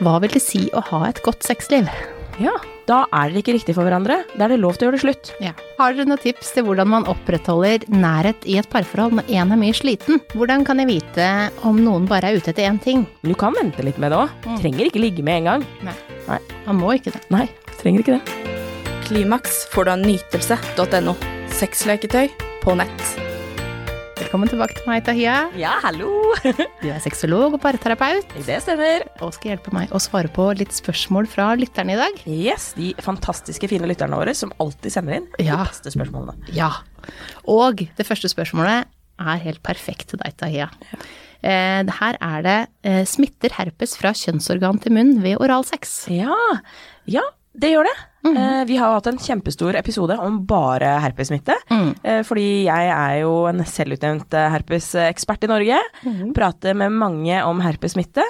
Hva vil det si å ha et godt sexliv? Ja, da er dere ikke riktig for hverandre. Da er det lov til å gjøre det slutt. Ja. Har dere noen tips til hvordan man opprettholder nærhet i et parforhold når én er mye sliten? Hvordan kan jeg vite om noen bare er ute etter én ting? Du kan vente litt med det òg. Mm. Trenger ikke ligge med en gang. Man må ikke det. Nei, trenger ikke det. Klimaks får du av nytelse.no. Sexleketøy på nett. Velkommen tilbake til meg, Tahia. Ja, hallo! Du er sexolog og parterapeut, Det stemmer. og skal hjelpe meg å svare på litt spørsmål fra lytterne i dag. Yes, de fantastiske fine lytterne våre som alltid sender inn Ja. de beste spørsmålene. Ja. Og det første spørsmålet er helt perfekt til deg, Tahia. Eh, her er det eh, smitter herpes fra kjønnsorgan til munn ved oralsex. Ja, ja, det gjør det. Eh, vi har hatt en kjempestor episode om bare herpessmitte. Mm. Eh, fordi jeg er jo en selvutnevnt eh, herpesekspert i Norge. Prater med mange om herpessmitte.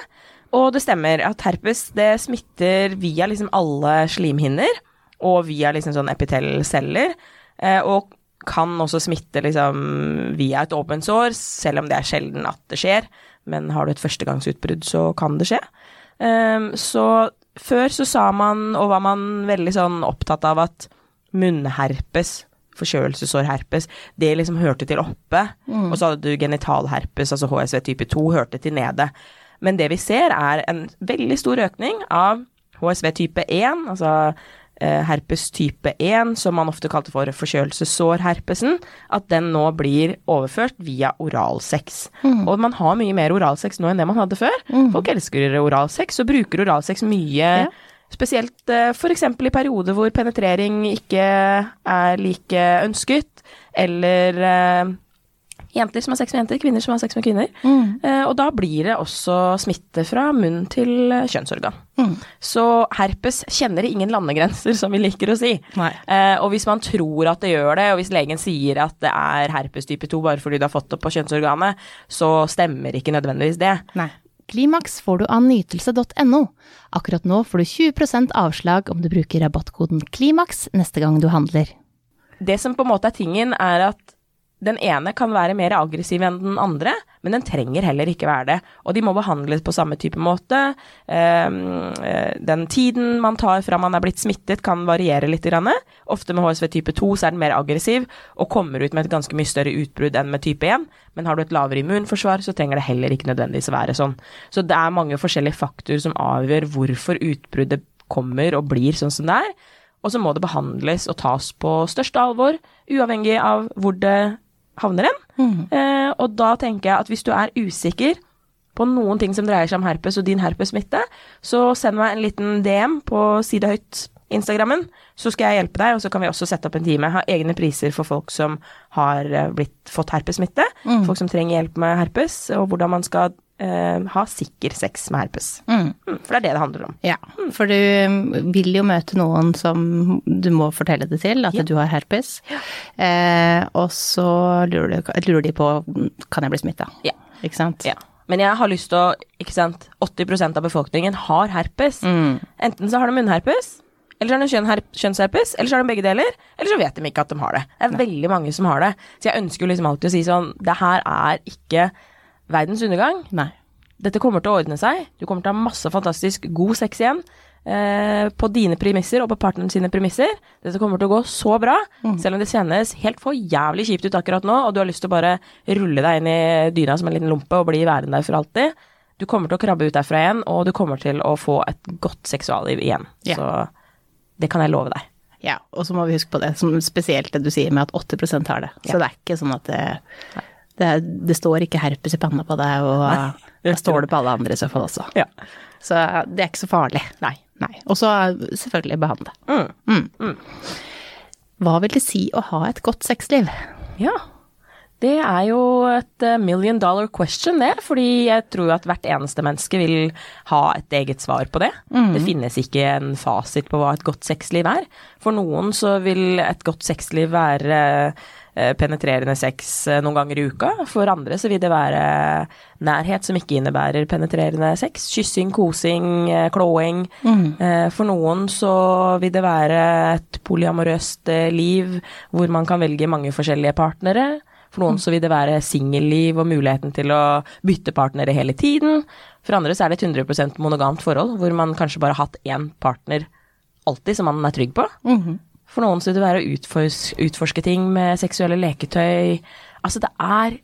Og det stemmer at herpes det smitter via liksom alle slimhinner. Og via liksom sånn epitellceller. Eh, og kan også smitte liksom via et åpent sår, selv om det er sjelden at det skjer. Men har du et førstegangsutbrudd, så kan det skje. Ehm, så før så sa man, og var man veldig sånn opptatt av at munnherpes, forkjølelsesårherpes, det liksom hørte til oppe. Og så hadde du genitalherpes, altså HSV type 2, hørte til nede. Men det vi ser er en veldig stor økning av HSV type 1, altså herpes type 1, som man ofte kalte for forkjølelsessårherpesen, at den nå blir overført via oralsex. Og man har mye mer oralsex nå enn det man hadde før. Folk elsker oralsex og bruker oralsex mye. Ja. Spesielt eh, f.eks. i perioder hvor penetrering ikke er like ønsket, eller eh, jenter som har sex med jenter, kvinner som har sex med kvinner. Eh, og da blir det også smitte fra munn til kjønnsorgan. kjønnsorgan. Så herpes kjenner ingen landegrenser, som vi liker å si. Eh, og hvis man tror at det gjør det, og hvis legen sier at det er herpes type 2 bare fordi du har fått det på kjønnsorganet, så stemmer ikke nødvendigvis det. Nei. Klimaks får du av nytelse.no. Akkurat nå får du 20% avslag om du bruker rabattkoden KLIMAKS neste gang du handler. Det som på en måte er tingen, er at den ene kan være mer aggressiv enn den andre, men den trenger heller ikke være det. Og de må behandles på samme type måte. Ehm, eh, Den tiden man tar fra man er blitt smittet kan variere litt. Ofte med HSV type 2 så er den mer aggressiv og kommer ut med et ganske mye større utbrudd enn med type 1. Men har du et lavere immunforsvar, så trenger det heller ikke nødvendigvis være sånn. Så det er mange forskjellige faktorer som avgjør hvorfor utbruddet kommer og blir sånn som det er. Og så må det behandles og tas på største alvor, uavhengig av hvor det havner hen. Eh, og da tenker jeg at hvis du er usikker på noen ting som dreier seg om herpes og din herpessmitte, så send meg en liten DM på Side høyt Instagrammen, så skal jeg hjelpe deg, og så kan vi også sette opp en time. Ha egne priser for folk som har eh, blitt, fått herpessmitte, folk som trenger hjelp med herpes, og hvordan man skal eh, ha sikker sex med herpes. Mm, for det er det det handler om. Ja, for du vil jo møte noen som du må fortelle det til, at Ja. du har herpes. Eh, og så lurer, du, lurer de på kan jeg bli smitta. Ja. Ikke sant? Ja. Men jeg har lyst til å Ikke sant, 80% av befolkningen har herpes. Enten så har de munnherpes, eller så har de kjønnsherpes, eller så har de begge deler, eller så vet de ikke at de har det. Det er veldig mange som har det. Så jeg ønsker jo liksom alltid å si sånn Det her er ikke verdens undergang. Nei. Dette kommer til å ordne seg. Du kommer til å ha masse fantastisk god sex igjen. Eh, på dine premisser og på partneren sine premisser. Dette kommer til å gå så bra, selv om det kjennes helt for jævlig kjipt ut akkurat nå, og du har lyst til å bare rulle deg inn i dyna som en liten lompe og bli værende der for alltid. Du kommer til å krabbe ut derfra igjen, og du kommer til å få et godt seksualliv igjen. Yeah. Så det kan jeg love deg. Ja, og så må vi huske på det, som spesielt det du sier med at 80% har det. Så Ja. det er ikke sånn at det, det, det står ikke herpes i panna på deg, og da står det på alle andre i så fall også. Ja. Så det er ikke så farlig. Nei. Nei. Og så selvfølgelig behandle. Mm. Hva vil det si å ha et godt sexliv? Ja. Det er jo et eh, million dollar question, det. Fordi jeg tror at hvert eneste menneske vil ha et eget svar på det. Det finnes ikke en fasit på hva et godt sexliv er. For noen så vil et godt sexliv være penetrerende sex eh, noen ganger i uka. For andre så vil det være nærhet som ikke innebærer penetrerende sex. Kyssing, kosing, eh, klåing. Mm. For noen så vil det være et polyamorøst eh, liv hvor man kan velge mange forskjellige partnere. For noen så vil det være singelliv og muligheten til å bytte partnere hele tiden. For andre så er det et 100% monogamt forhold, hvor man kanskje bare har hatt én partner alltid som man er trygg på. For noen vil det være å utforske, utforske ting med seksuelle leketøy. Altså det er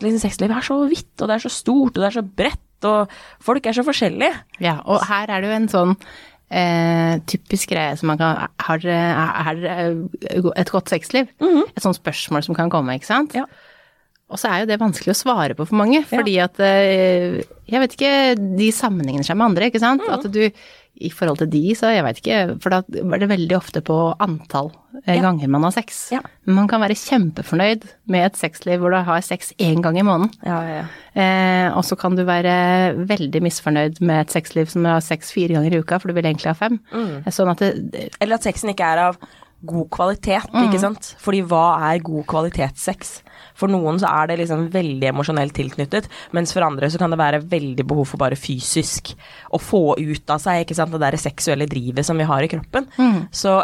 liksom Sexlivet er så vidt, og det er så stort, og det er så bredt, og folk er så forskjellige. Ja, og her er det jo en sånn eh, typisk greie som man kan Har dere et godt sexliv? Et sånt spørsmål som kan komme, ikke sant? Ja. Og så er jo det vanskelig å svare på for mange, fordi at eh, Jeg vet ikke, de sammenligner seg med andre, ikke sant? At du i forhold til de, så jeg vet ikke, for da var det veldig ofte på antall eh, Ja. ganger man har sex. Ja. Man kan være kjempefornøyd med et sexliv hvor du har sex én gang i måneden. Ja, ja, ja. Eh, og så kan du være veldig misfornøyd med et sexliv som har sex fire ganger i uka, for du vil egentlig ha fem. Sånn at det, Eller at sexen ikke er av god kvalitet, ikke sant. Fordi hva er god kvalitetssex? For noen så er det liksom veldig emosjonelt tilknyttet, mens for andre så kan det være veldig behov for bare fysisk å få ut av seg, ikke sant, det der seksuelle drivet som vi har i kroppen. Så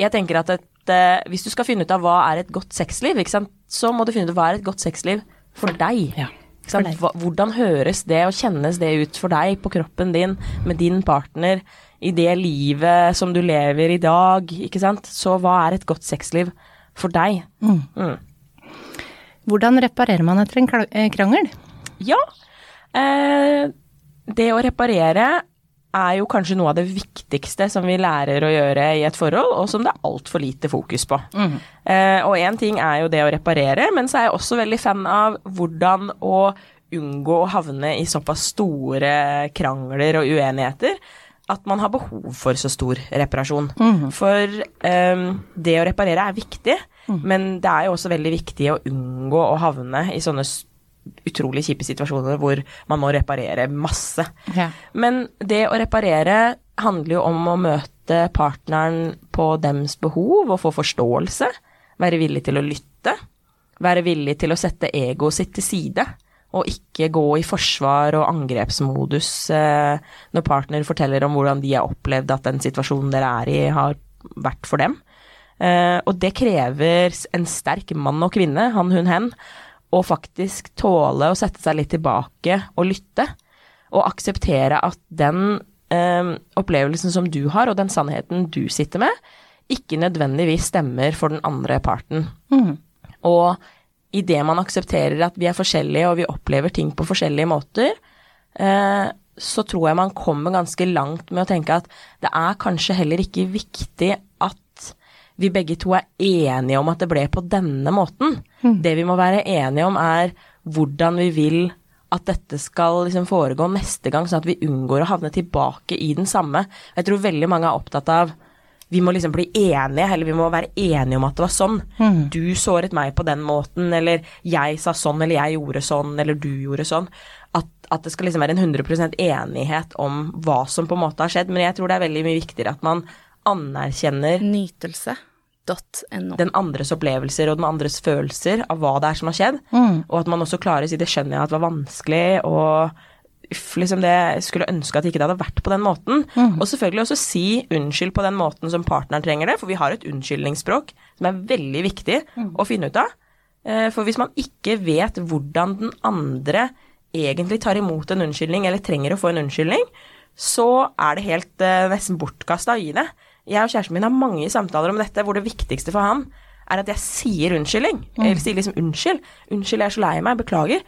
jeg tenker at et, eh, hvis du skal finne ut av hva er et godt sexliv, ikke sant, så må du finne ut av hva er et godt sexliv for deg. Ja? Hvordan høres det og kjennes det ut for deg på kroppen din, med din partner, i det livet som du lever i dag, ikke sant? Så hva er et godt sexliv for deg? Mm. hvordan reparerer man etter en eh, krangel? Ja, eh, det å reparere er jo kanskje noe av det viktigste som vi lærer å gjøre i et forhold, og som det er altfor lite fokus på. Eh, og én ting er jo det å reparere, men så er jeg også veldig fan av hvordan å unngå å havne i såpass store krangler og uenigheter at man har behov for så stor reparasjon. For um, det å reparere er viktig, men det er jo også veldig viktig å unngå å havne i sånne utrolig kjipe situasjoner hvor man må reparere masse. Ja. Men det å reparere handler jo om å møte partneren på dems behov og få forståelse. Være villig til å lytte. Være villig til å sette egoet sitt til side. Og ikke gå i forsvar og angrepsmodus eh, når partner forteller om hvordan de har opplevd at den situasjonen dere er i, har vært for dem. Eh, og det krever en sterk mann og kvinne, han, hun, hen, å faktisk tåle å sette seg litt tilbake og lytte. Og akseptere at den eh, opplevelsen som du har, og den sannheten du sitter med, ikke nødvendigvis stemmer for den andre parten. Og idet man aksepterer at vi er forskjellige og vi opplever ting på forskjellige måter, eh, så tror jeg man kommer ganske langt med å tenke at det er kanskje heller ikke viktig at vi begge to er enige om at det ble på denne måten. Det vi må være enige om er hvordan vi vil at dette skal liksom foregå neste gang, sånn at vi unngår å havne tilbake i den samme. Jeg tror veldig mange er opptatt av vi må liksom bli enige, eller vi må være enige om at det var sånn. Du såret meg på den måten, eller jeg sa sånn, eller jeg gjorde sånn, eller du gjorde sånn. At, at det skal liksom være en 100% enighet om hva som på en måte har skjedd. Men jeg tror det er veldig mye viktigere at man anerkjenner Nytelse.no. den andres opplevelser og den andres følelser av hva det er som har skjedd, og at man også klarer å si det skjønner jeg at det var vanskelig, og uff, liksom det skulle ønske at ikke det hadde vært på den måten. Og selvfølgelig også si unnskyld på den måten som partneren trenger det, for vi har et unnskyldningsspråk som er veldig viktig å finne ut av. Eh, For hvis man ikke vet hvordan den andre egentlig tar imot en unnskyldning, eller trenger å få en unnskyldning, så er det helt eh, nesten bortkasta å gi det. Jeg og kjæresten min har mange samtaler om dette, hvor det viktigste for han er at jeg sier unnskyldning. Eller sier liksom unnskyld. Unnskyld, jeg er så lei meg, beklager.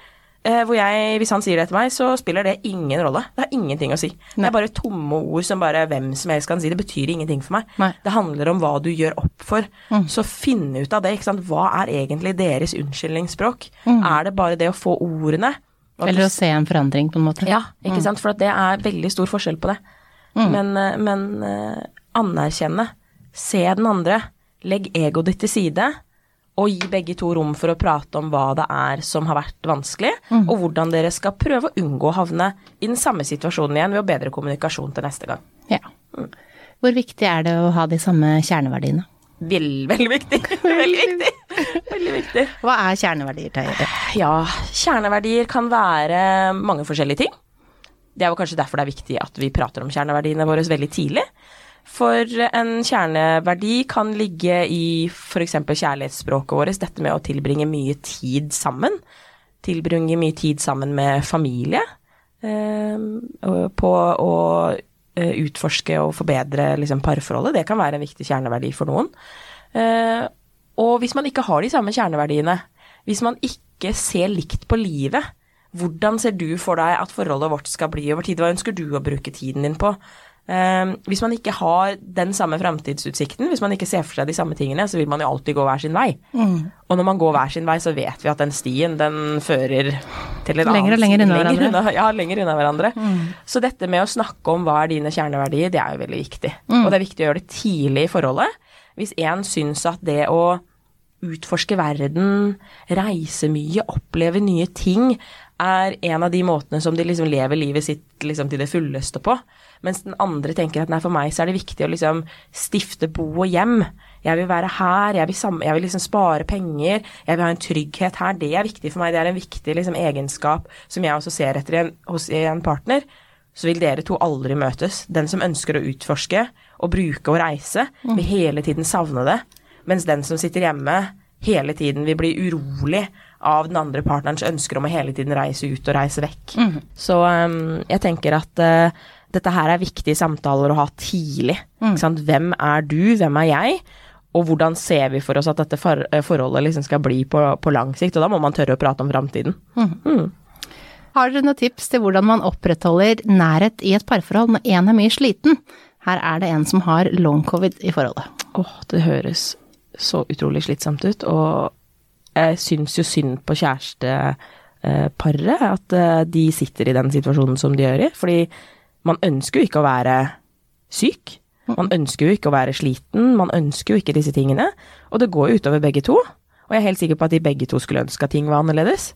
Eh, hvor jeg, hvis han sier det til meg, så spiller det ingen rolle. Det har ingenting å si. Det er bare tomme ord som bare hvem som helst kan si. Det betyr ingenting for meg. Nei. Det handler om hva du gjør opp for. Så finn ut av det. ikke sant? Hva er egentlig deres unnskyldningsspråk? Er det bare det å få ordene? Eller å se en forandring, på en måte. ja, ikke sant? For det er veldig stor forskjell på det. Men, eh, men eh, anerkjenne. Se den andre. Legg egoet ditt til side. Og gi begge to rom for å prate om hva det er som har vært vanskelig, og hvordan dere skal prøve å unngå å havne i den samme situasjonen igjen ved å bedre kommunikasjon til neste gang. Ja. Hvor viktig er det å ha de samme kjerneverdiene? Vel, veldig viktig. veldig viktig. Veldig viktig. Hva er kjerneverdier, Tøyre? Ja, kjerneverdier kan være mange forskjellige ting. Det er jo kanskje derfor det er viktig at vi prater om kjerneverdiene våre veldig tidlig. For en kjerneverdi kan ligge i f.eks. kjærlighetsspråket vårt, dette med å tilbringe mye tid sammen. Tilbringe mye tid sammen med familie. eh, på å eh, utforske og forbedre liksom, parforholdet. Det kan være en viktig kjerneverdi for noen. Eh, og hvis man ikke har de samme kjerneverdiene, hvis man ikke ser likt på livet, hvordan ser du for deg at forholdet vårt skal bli over tid? Hva ønsker du å bruke tiden din på? Um, hvis man ikke har den samme framtidsutsikten, hvis man ikke ser for seg de samme tingene, så vil man jo alltid gå hver sin vei. Mm. Og når man går hver sin vei, så vet vi at den stien, den fører til en lenger annen lenger unna hverandre. Unna, ja, lenger unna hverandre. Mm. Så dette med å snakke om hva er dine kjerneverdier, det er jo veldig viktig. Mm. Og det er viktig å gjøre det tidlig i forholdet. Hvis en syns at det å utforske verden, reise mye, oppleve nye ting, er en av de måtene som de liksom lever livet sitt liksom til det fulleste på. Mens den andre tenker at nei, for meg så er det viktig å liksom stifte bo og hjem. Jeg vil være her, jeg vil, sam jeg vil liksom spare penger, jeg vil ha en trygghet her. Det er viktig for meg, det er en viktig liksom egenskap som jeg også ser etter i en, hos i en partner. Så vil dere to aldri møtes. Den som ønsker å utforske og bruke og reise, vil hele tiden savne det. Mens den som sitter hjemme, hele tiden vil bli urolig av den andre partnerens ønsker om å hele tiden reise ut og reise vekk. Så um, jeg tenker at uh, dette her er viktige samtaler å ha tidlig. Sant? Hvem er du, hvem er jeg? Og hvordan ser vi for oss at dette for, eh, forholdet liksom skal bli på, på lang sikt? Og da må man tørre å prate om framtiden. Har dere noen tips til hvordan man opprettholder nærhet i et parforhold når en er mye sliten? Her er det en som har long covid i forholdet. Åh, det høres så utrolig slitsomt ut, og jeg syns jo synd på kjæresteparet at eh, de sitter i den situasjonen som de gjør i, fordi man ønsker jo ikke å være syk. Man ønsker jo ikke å være sliten, man ønsker jo ikke disse tingene, og det går jo utover begge to. Og jeg er helt sikker på at de begge to skulle ønske at ting var annerledes.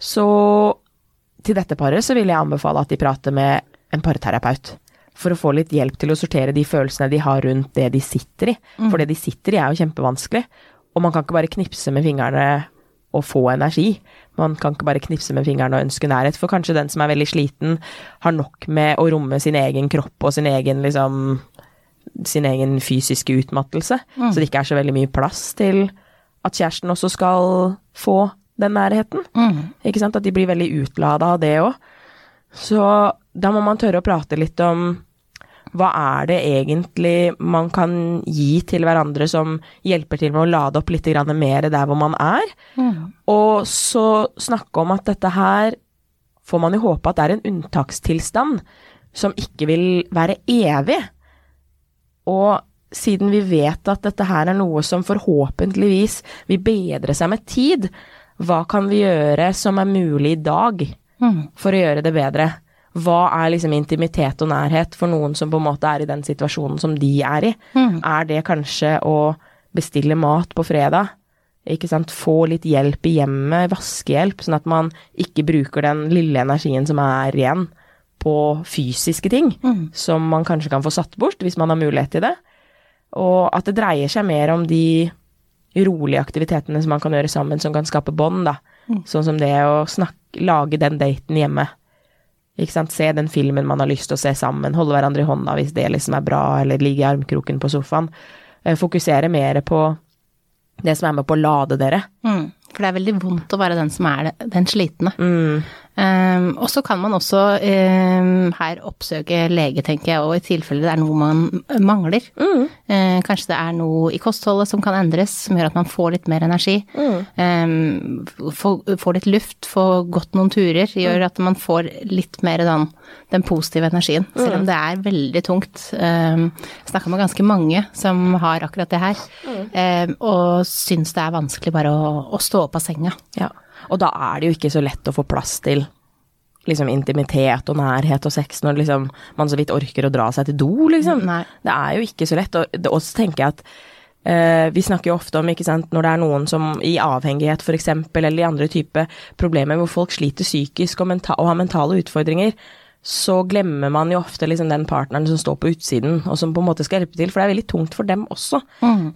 Så til dette paret så vil jeg anbefale at de prater med en parterapeut. For å få litt hjelp til å sortere de følelsene de har rundt det de sitter i. For det de sitter i er jo kjempevanskelig. Og man kan ikke bare knipse med fingrene og få energi. Man kan ikke bare knipse med fingrene og ønske nærhet. For kanskje den som er veldig sliten, har nok med å romme sin egen kropp og sin egen liksom sin egen fysiske utmattelse. Så det ikke er så veldig mye plass til at kjæresten også skal få den nærheten. Ikke sant? At de blir veldig utlada av det òg. Så da må man tørre å prate litt om hva er det egentlig man kan gi til hverandre som hjelper til med å lade opp litt mer der hvor man er. Og så snakke om at dette her får man jo håpe at det er en unntakstilstand som ikke vil være evig. Og siden vi vet at dette her er noe som forhåpentligvis vil bedre seg med tid, hva kan vi gjøre som er mulig i dag for å gjøre det bedre? Hva er liksom intimitet og nærhet for noen som på en måte er i den situasjonen som de er i? Er det kanskje å bestille mat på fredag? Ikke sant? Få litt hjelp i hjemmet, vaskehjelp, sånn at man ikke bruker den lille energien som er igjen på fysiske ting, som man kanskje kan få satt bort hvis man har mulighet til det. Og at det dreier seg mer om de rolige aktivitetene som man kan gjøre sammen, som kan skape bånd, da. Sånn som det å snakke, lage den daten hjemme. Ikke sant? Se den filmen man har lyst til å se sammen, holde hverandre i hånda hvis det liksom er bra, eller ligge i armkroken på sofaen. Eh, Fokusere mer på det som er med på å lade dere. Mm. For det er veldig vondt å være den som er det- den slitne. Mm. Um, og så kan man også um, her oppsøke lege, tenker jeg, og i tilfelle det er noe man mangler. Mm. Uh, kanskje det er noe i kostholdet som kan endres, som gjør at man får litt mer energi. Um, få, får litt luft, får gått noen turer, gjør at man får litt mer den, den positive energien. Selv om det er veldig tungt. Um, snakka med ganske mange som har akkurat det her, um, og syns det er vanskelig bare å, å stå opp av senga. Ja. Og da er det jo ikke så lett å få plass til liksom intimitet og nærhet og sex når liksom man så vidt orker å dra seg til do, liksom. Nei. Det er jo ikke så lett. Og så tenker jeg at eh, vi snakker jo ofte om, ikke sant, når det er noen som i avhengighet f.eks., eller i andre type problemer hvor folk sliter psykisk og, menta og har mentale utfordringer, så glemmer man jo ofte liksom den partneren som står på utsiden, og som på en måte skal hjelpe til, for det er veldig tungt for dem også,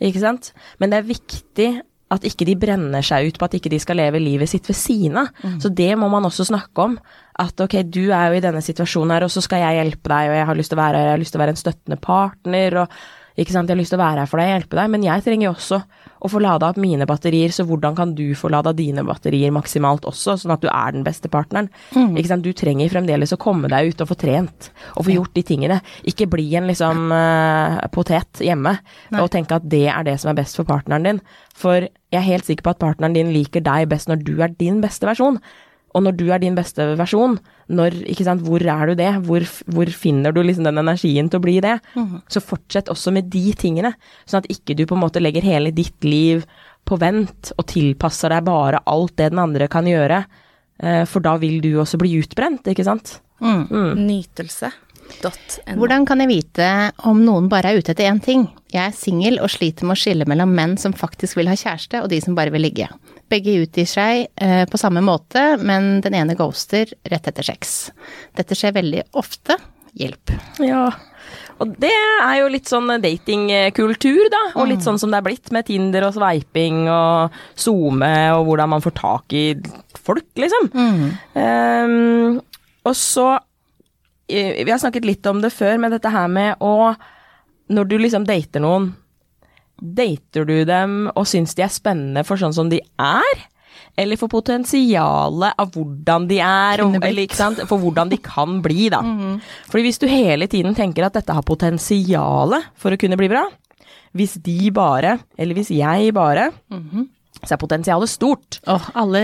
ikke sant. Men det er viktig at ikke de brenner seg ut på at ikke de skal leve livet sitt ved siden av. Så det må man også snakke om. At ok, du er jo i denne situasjonen her, og så skal jeg hjelpe deg, og jeg har lyst til å være, jeg har lyst til å være en støttende partner, og Ikke sant, jeg har lyst til å være her for deg, og hjelpe deg, men jeg trenger jo også å få lada opp mine batterier, så hvordan kan du få lada dine batterier maksimalt også, sånn at du er den beste partneren? Ikke sant, du trenger fremdeles å komme deg ut og få trent, og få gjort de tingene. Ikke bli en liksom uh, potet hjemme, og tenke at det er det som er best for partneren din. For jeg er helt sikker på at partneren din liker deg best når du er din beste versjon. Og når du er din beste versjon, når, ikke sant, hvor er du det? Hvor, hvor finner du liksom den energien til å bli det? Så fortsett også med de tingene, sånn at ikke du på en måte legger hele ditt liv på vent og tilpasser deg bare alt det den andre kan gjøre, eh, for da vil du også bli utbrent, ikke sant? Nytelse.no. Hvordan kan jeg vite om noen bare er ute etter én ting? Jeg er singel og sliter med å skille mellom menn som faktisk vil ha kjæreste, og de som bare vil ligge. Begge utgir seg eh, på samme måte, men den ene ghoster rett etter sex. Dette skjer veldig ofte. Hjelp. Ja. Og det er jo litt sånn datingkultur, da. Og litt sånn som det er blitt med Tinder og sveiping og SoMe og hvordan man får tak i folk, liksom. Ehm, og så Vi har snakket litt om det før, men dette her med å Når du liksom dater noen, dater du dem og syns de er spennende for sånn som de er? Eller for potensialet av hvordan de er, og, eller for hvordan de kan bli, da. Fordi hvis du hele tiden tenker at dette har potensialet for å kunne bli bra, hvis de bare, eller hvis jeg bare, så er potensialet stort. Åh, alle,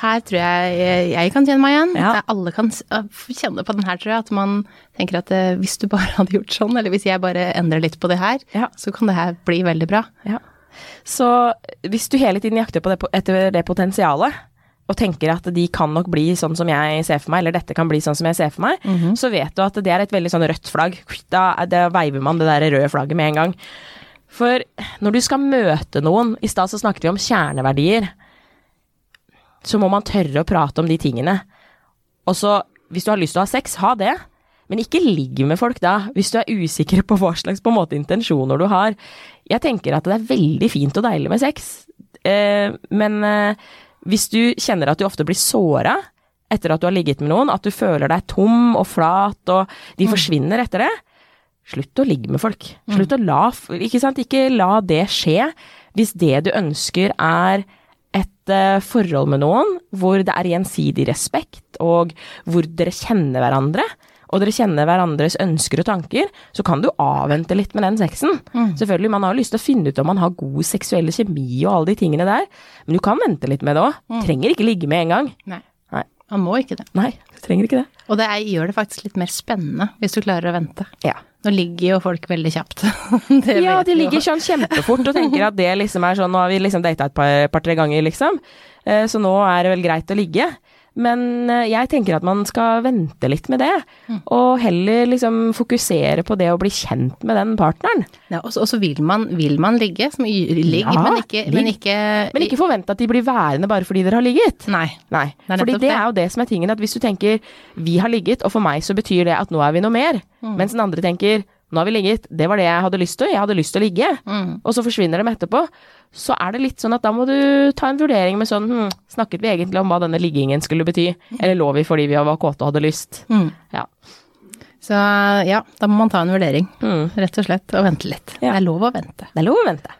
her tror jeg jeg, kan kjenne meg igjen. Ja. Alle kan kjenne på den her, tror jeg. At man tenker at eh, hvis du bare hadde gjort sånn, eller hvis jeg bare endrer litt på det her, Ja. så kan det her bli veldig bra. Ja. Så hvis du hele tiden jakter på det, etter det potensialet, og tenker at de kan nok bli sånn som jeg ser for meg, eller dette kan bli sånn som jeg ser for meg, så vet du at det er et veldig sånn rødt flagg. Da, da veiver man det der røde flagget med en gang. For når du skal møte noen, i stad så snakket vi om kjerneverdier, så må man tørre å prate om de tingene. Og så, hvis du har lyst til å ha sex, ha det. Men ikke ligg med folk da, hvis du er usikker på hva slags på en måte intensjoner du har. Jeg tenker at det er veldig fint og deilig med sex, eh, men eh, hvis du kjenner at du ofte blir såra etter at du har ligget med noen, at du føler deg tom og flat, og de forsvinner etter det, slutt å ligge med folk. Slutt å la Ikke sant, ikke la det skje. Hvis det du ønsker er et uh, forhold med noen hvor det er gjensidig respekt, og hvor dere kjenner hverandre, og dere kjenner hverandres ønsker og tanker, så kan du avvente litt med den sexen. Selvfølgelig, man har lyst til å finne ut om man har god seksuell kjemi og alle de tingene der, men du kan vente litt med det òg. Trenger ikke ligge med en gang. Nei. Man må ikke det. Nei, du trenger ikke det. Og det er, gjør det faktisk litt mer spennende, hvis du klarer å vente. Ja. Nå ligger jo folk veldig kjapt. Ja, de ligger sånn kjempefort og tenker at det liksom er sånn Nå har vi liksom data et par- par-tre ganger, liksom. Eh, Så nå er det vel greit å ligge. Men eh, jeg tenker at man skal vente litt med det, og heller liksom fokusere på det å bli kjent med den partneren. Ja, og så vil man, vil man ligge, som ligg, Ja, men, ikke, men ikke Men ikke forvente at de blir værende bare fordi dere har ligget. Nei. Nei, Det fordi det det. er jo det som er tingen, at hvis du tenker vi har ligget, og for meg så betyr det at nå er vi noe mer, Mm. mens den andre tenker nå har vi ligget, det var det jeg hadde lyst til, jeg hadde lyst til å ligge, Mm. og så forsvinner dem etterpå, så er det litt sånn at da må du ta en vurdering med sånn hm, snakket vi egentlig om hva denne liggingen skulle bety, eller lå vi fordi vi var kåte og hadde lyst? Mm. Ja. Så ja, da må man ta en vurdering, Mm. rett og slett, og vente litt. Ja. Det er lov å vente. Det er lov å vente.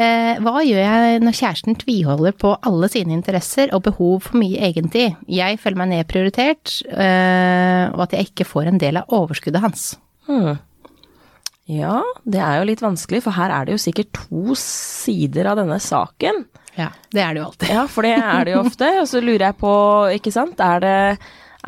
Eh, hva gjør jeg når kjæresten tviholder på alle sine interesser og behov for mye egentid? Jeg føler meg nedprioritert, eh, og at jeg ikke får en del av overskuddet hans. Hmm. Ja, det er jo litt vanskelig, for her er det jo sikkert to sider av denne saken. Ja, det er det jo alltid. Ja, for det er det jo ofte. Og så lurer jeg på, ikke sant, er det,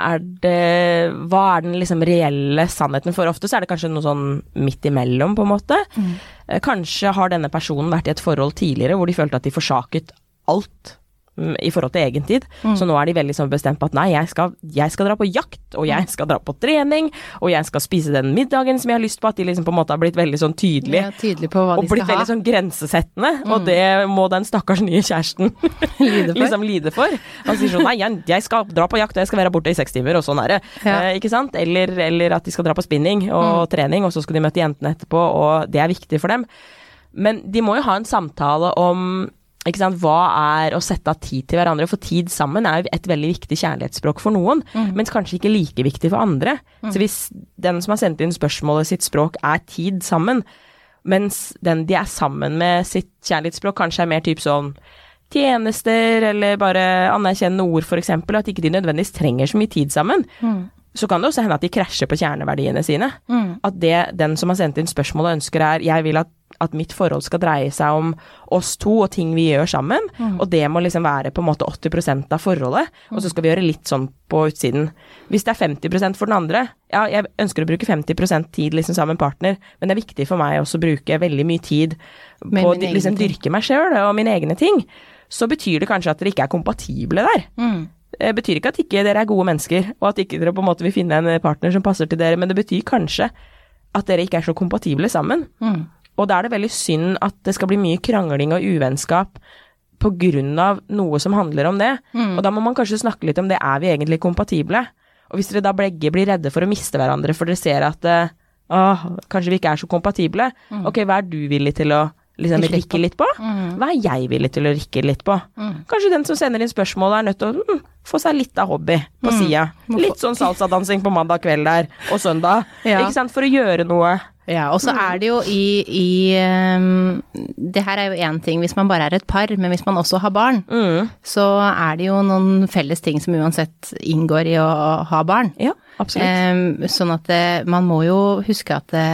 er det Hva er den liksom reelle sannheten? For ofte så er det kanskje noe sånn midt imellom, på en måte. Mm. Kanskje har denne personen vært i et forhold tidligere hvor de følte at de forsaket alt i forhold til egen tid. Mm. Så nå er de veldig sånn bestemt på at nei, jeg skal, jeg skal dra på jakt, og jeg skal dra på trening, og jeg skal spise den middagen som jeg har lyst på. At de liksom på en måte har blitt veldig sånn tydelige. Ja, tydelig på hva Og de blitt skal veldig ha. sånn grensesettende, og det må den stakkars nye kjæresten Lide for. liksom lide for. Han sier sånn nei, jeg, skal dra på jakt og jeg skal være borte i seks timer, og sånn er det. Ja. Eh, ikke sant? Eller, eller at de skal dra på spinning og trening, og så skal de møte jentene etterpå, og det er viktig for dem. Men de må jo ha en samtale om Hva er å sette av tid til hverandre? For tid sammen er jo et veldig viktig kjærlighetsspråk for noen, mens kanskje ikke like viktig for andre. Så hvis den som har sendt inn spørsmålet sitt språk er tid sammen, mens den de er sammen med sitt kjærlighetsspråk, kanskje er mer typ sånn tjenester, eller bare anerkjennende ord, eksempel, at ikke de nødvendigvis trenger så mye tid sammen. Så kan det også hende at de krasjer på kjerneverdiene sine. At det den som har sendt inn spørsmålet ønsker er jeg vil at, at mitt forhold skal dreie seg om oss to og ting vi gjør sammen, og det må liksom være på en måte 80% av forholdet, og så skal vi gjøre litt sånn på utsiden. Hvis det er 50% for den andre, ja, jeg ønsker å bruke 50% tid liksom sammen med partner, men det er viktig for meg også å bruke veldig mye tid på å liksom dyrke meg sjøl og mine egne ting, så betyr det kanskje at dere ikke er kompatible der. Mm. Det betyr ikke at ikke dere er gode mennesker, og at ikke dere på en måte vil finne en partner som passer til dere, men det betyr kanskje at dere ikke er så kompatible sammen. Mm. Og da er det veldig synd at det skal bli mye krangling og uvennskap av noe som handler om det. Mm. Og da må man kanskje snakke litt om det, er vi egentlig kompatible? Og hvis dere da begge blir redde for å miste hverandre, for dere ser at eh, åh, kanskje vi ikke er så kompatible, ok, hva er du villig til å liksom Rikke litt på? Hva er jeg villig til å rikke litt på? Kanskje den som sender inn spørsmål er nødt til å mm, få seg litt av hobby på sida. Litt sånn salsadansing på mandag kveld der, og søndag. Ja. Ikke sant? For å gjøre noe. Ja, og så er det jo i, i um, Det her er jo én ting hvis man bare er et par, men hvis man også har barn, Mm. så er det jo noen felles ting som uansett inngår i å ha barn. Ja, absolutt. Um, sånn at det, man må jo huske at det,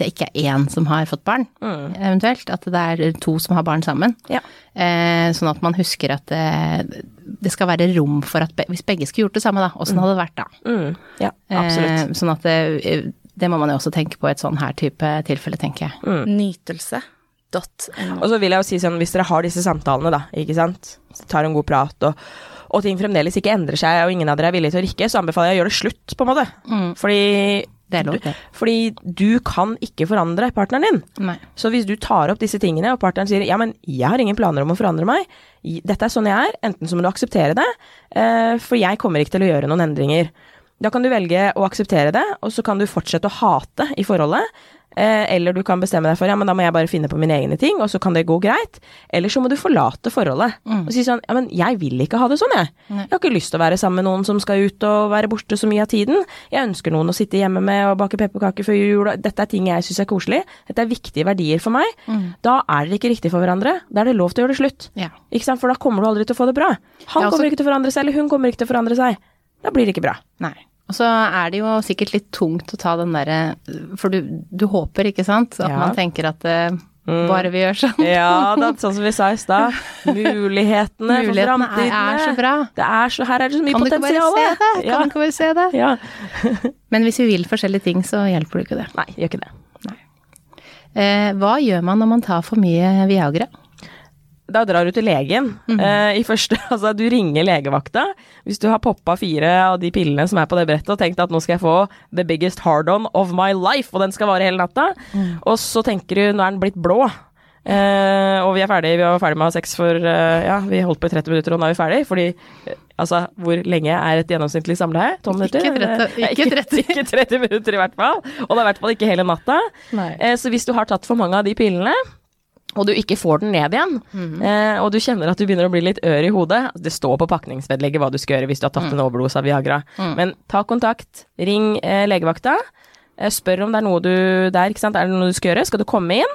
det ikke er én som har fått barn, eventuelt. At det er to som har barn sammen. Ja. Uh, sånn at man husker at det, det skal være rom for at be, hvis begge skulle gjort det samme, da, åssen hadde det vært da? Mm. Ja, absolutt. Uh, sånn at det, det må man jo også tenke på i et sånn her type tilfelle, tenker jeg. Nytelse. Og så vil jeg jo si sånn, hvis dere har disse samtalene, da, ikke sant, tar en god prat, og, og ting fremdeles ikke endrer seg, og ingen av dere er villige til å rikke, så anbefaler jeg å gjøre det slutt, på en måte. Fordi, Det er lov, det. fordi du kan ikke forandre partneren din. Nei. Så hvis du tar opp disse tingene, og partneren sier ja, men jeg har ingen planer om å forandre meg, dette er sånn jeg er, enten så må du akseptere det, eh, for jeg kommer ikke til å gjøre noen endringer. Da kan du velge å akseptere det, og så kan du fortsette å hate i forholdet. Eh, eller du kan bestemme deg for ja, men da må jeg bare finne på mine egne ting, og så kan det gå greit. Eller så må du forlate forholdet og si sånn ja, men jeg vil ikke ha det sånn, jeg. Jeg har ikke lyst til å være sammen med noen som skal ut og være borte så mye av tiden. Jeg ønsker noen å sitte hjemme med og bake pepperkaker før jul. Dette er ting jeg syns er koselig. Dette er viktige verdier for meg. Da er dere ikke riktig for hverandre. Da er det lov til å gjøre det slutt. Ja. Ikke sant? For da kommer du aldri til å få det bra. Han Ja, også... kommer ikke til å forandre seg, eller hun kommer ikke til å forandre seg. Da blir det ikke bra. Nei. Og så er det jo sikkert litt tungt å ta den derre For du, du håper, ikke sant, at Ja. man tenker at uh, bare vi gjør sånn. Ja, da, sånn som vi sa i stad. Mulighetene, for Mulighetene er, framtiden. er så bra. Det er så, her er det så mye Kan du ikke bare potensial. se? Kan du ikke bare se det? ja. Men hvis vi vil forskjellige ting, så hjelper det ikke det. Nei, gjør ikke det. Eh, hva gjør man når man tar for mye Viagra? Da drar du til legen. Mhm. eh, i første, altså Du ringer legevakta hvis du har poppa fire av de pillene som er på det brettet og tenkt at nå skal jeg få the biggest hard-on of my life, og den skal vare hele natta. Mm. Og så tenker du nå er den blitt blå. Uh, og vi er ferdig, vi var ferdig med å ha sex for uh, Ja, vi holdt på i 30 minutter, og nå er vi ferdig. Fordi altså, hvor lenge er et gjennomsnittlig samleie? 12 minutter? Ikke 30 Eh, ikke 30. ikke 30 minutter i hvert fall. Og det er i hvert fall ikke hele natta. Så hvis du har tatt for mange av de pillene, og du ikke får den ned igjen, eh, og du kjenner at du begynner å bli litt ør i hodet Det står på pakningsvedlegget hva du skal gjøre hvis du har tatt en overdose av Viagra. Men ta kontakt, ring eh, legevakta. eh, Spør om det er noe du der, ikke sant? Er det noe du skal gjøre? Skal du komme inn?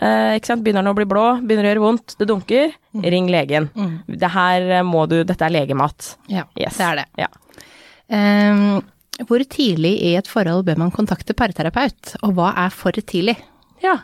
Eh, ikke sant? Begynner den å bli blå, begynner å gjøre vondt, det dunker. Ring legen. Det her eh, må du Dette er legemat. Ja, Yes. det er det. Ja. Um, hvor tidlig i et forhold bør man kontakte parterapeut, og hva er for tidlig? ja.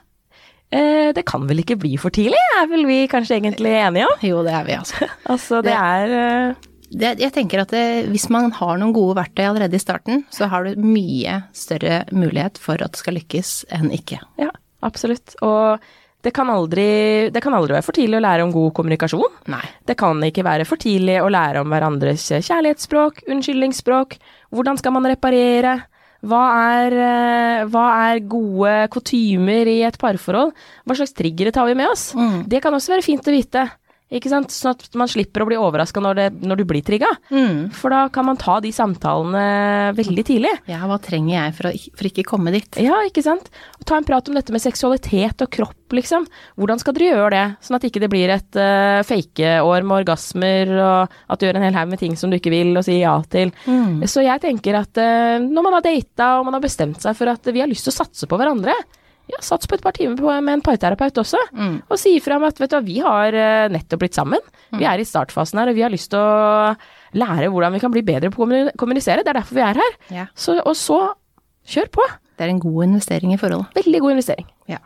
Eh, det kan vel ikke bli for tidlig, er vel vi kanskje egentlig enige om? Jo, det er vi, altså. Altså, det Det- er eh, Det, jeg tenker at det, hvis man har noen gode verktøy allerede i starten, så har du mye større mulighet for at det skal lykkes enn ikke. Ja, absolutt. Og det kan, aldri, det kan aldri være for tidlig å lære om god kommunikasjon. Nei. Det kan ikke være for tidlig å lære om hverandres kjærlighetsspråk, unnskyldningsspråk. Hvordan skal man reparere? Hva er, eh, hva er gode kutymer i et parforhold? Hva slags triggere tar vi med oss? Mm. Det kan også være fint å vite. Ikke sant? Sånn at man slipper å bli overraska når, når du blir trigga. Mm. For da kan man ta de samtalene veldig tidlig. Ja, hva trenger jeg for å, for ikke komme dit? Ja, ikke sant. Ta en prat om dette med seksualitet og kropp, liksom. Hvordan skal dere gjøre det, sånn at ikke det blir et uh, fake-år med orgasmer, og at du gjør en hel haug med ting som du ikke vil og sier ja til. Mm. Så jeg tenker at uh, når man har data og man har bestemt seg for at vi har lyst til å satse på hverandre, ja, sats på et par timer på, med en parterapeut også, Mm. og si ifra om at vet du, hva, vi har eh, nettopp blitt sammen. Vi er i startfasen her, og vi har lyst til å lære hvordan vi kan bli bedre på å kommunisere. Det er derfor vi er her. Ja. Så, og så, kjør på. Det er en god investering i forholdet. Veldig god investering. Ja.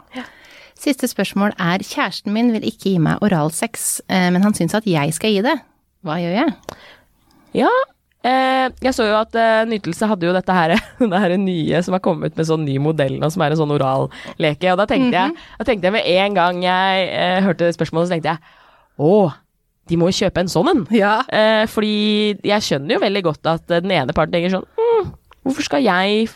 Siste spørsmål er kjæresten min vil ikke gi meg oralsex, eh, men han syns at jeg skal gi det. Hva gjør jeg? Ja, jeg så jo at eh, Nytelse hadde jo dette her, det her nye som har kommet med sånn ny modell nå, som er en sånn oralleke. Og da tenkte, jeg, da tenkte jeg med en gang jeg eh, hørte spørsmålet, så tenkte jeg å, de må jo kjøpe en sånn en. Ja. Eh, fordi jeg skjønner jo veldig godt at eh, den ene parten tenker sånn hm, Hvorfor skal jeg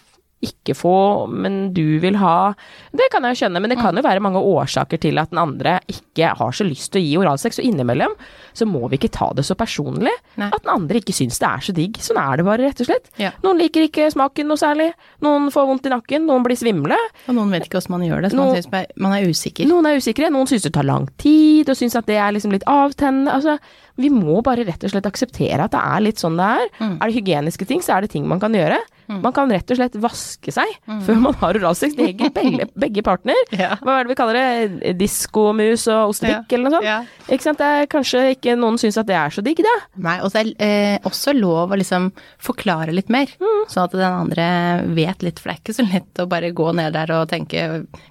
ikke få, men du vil ha Det kan jeg jo skjønne, men det kan jo være mange årsaker til at den andre ikke har så lyst til å gi oralsex, og innimellom så må vi ikke ta det så personlig Nei. at den andre ikke syns det er så digg. Sånn er det bare, rett og slett. Ja. Noen liker ikke smaken noe særlig, noen får vondt i nakken, noen blir svimle. Og noen vet ikke hvordan man gjør det, så noen, man, synes man er usikker. Noen er usikre, noen syns det tar lang tid, og syns at det er liksom litt avtennende. Altså, vi må bare rett og slett akseptere at det er litt sånn det er. Er det hygieniske ting, så er det ting man kan gjøre. Man kan rett og slett vaske seg før man har oralsex. Det gjelder begge, begge partner. Ja. Hva er det vi kaller det? Diskomus og ostepikk, Ja. eller noe sånt? Ja. Ikke sant? Det er kanskje ikke noen syns at det er så digg, da. Nei, og så er eh, også lov å liksom forklare litt mer, sånn at den andre vet litt, for det er ikke så lett å bare gå ned der og tenke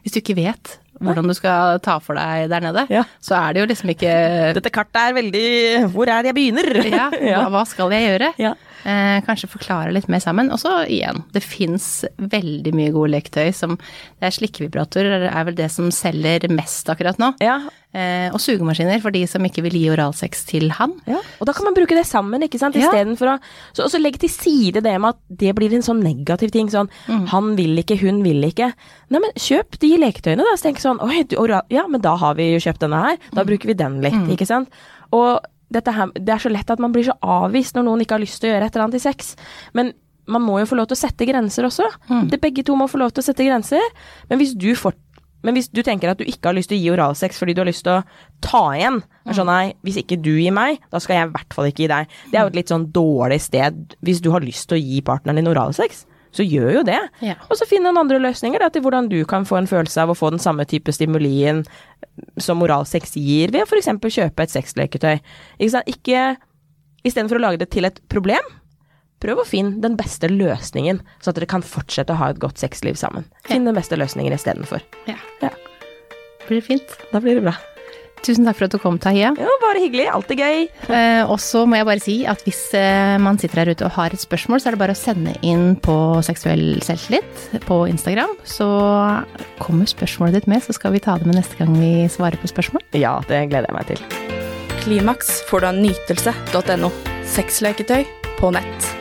Hvis du ikke vet hvordan du skal ta for deg der nede, Ja. så er det jo liksom ikke Dette kartet er veldig Hvor er det jeg begynner? ja, hva, hva skal jeg gjøre? Ja. Eh, kanskje forklare litt mer sammen. Og så igjen, det fins veldig mye gode leketøy som Det er slikkevibratorer er vel det som selger mest akkurat nå. Ja, Eh, og sugemaskiner for de som ikke vil gi oralsex til han. Ja, og da kan man bruke det sammen, ikke sant, Ja. å så, Og så legge til side det med at det blir en sånn negativ ting, sånn han vil ikke, hun vil ikke. Nei, men kjøp de leketøyene, da. Så tenk sånn oi, du, oral, ja, men da har vi jo kjøpt denne her, da bruker vi den litt, ikke sant. Og her, det er så lett at man blir så avvist når noen ikke har lyst til å gjøre et eller annet i sex. Men man må jo få lov til å sette grenser også. Det, begge to må få lov til å sette grenser. Men hvis du får men hvis du tenker at du ikke har lyst til å gi oralsex fordi du har lyst til å ta igjen mm. sånn, nei, Hvis ikke du gir meg, da skal jeg i hvert fall ikke gi deg. Det er jo et litt sånn dårlig sted hvis du har lyst til å gi partneren din oralsex. Så gjør jo det. Ja. Og så finn noen andre løsninger da, til hvordan du kan få en følelse av å få den samme type stimulien som oralsex gir, ved å f.eks. kjøpe et sexleketøy. Ikke sant? Ikke Istedenfor å lage det til et problem, prøv å finne den beste løsningen, så at dere kan fortsette å ha et godt sexliv sammen. Finn den beste løsningen istedenfor. Ja. Ja. Blir det fint. Da blir det bra. Tusen takk for at du kom, Tahia. Ja, bare hyggelig. Alltid gøy. Eh, og så må jeg bare si at hvis eh, man sitter her ute og har et spørsmål, så er det bare å sende inn på Seksuell selvtillit på Instagram. Så kommer spørsmålet ditt med, så skal vi ta det med neste gang vi svarer på spørsmål. Ja, det gleder jeg meg til. Klimaks får du av nytelse.no. Sexleketøy på nett.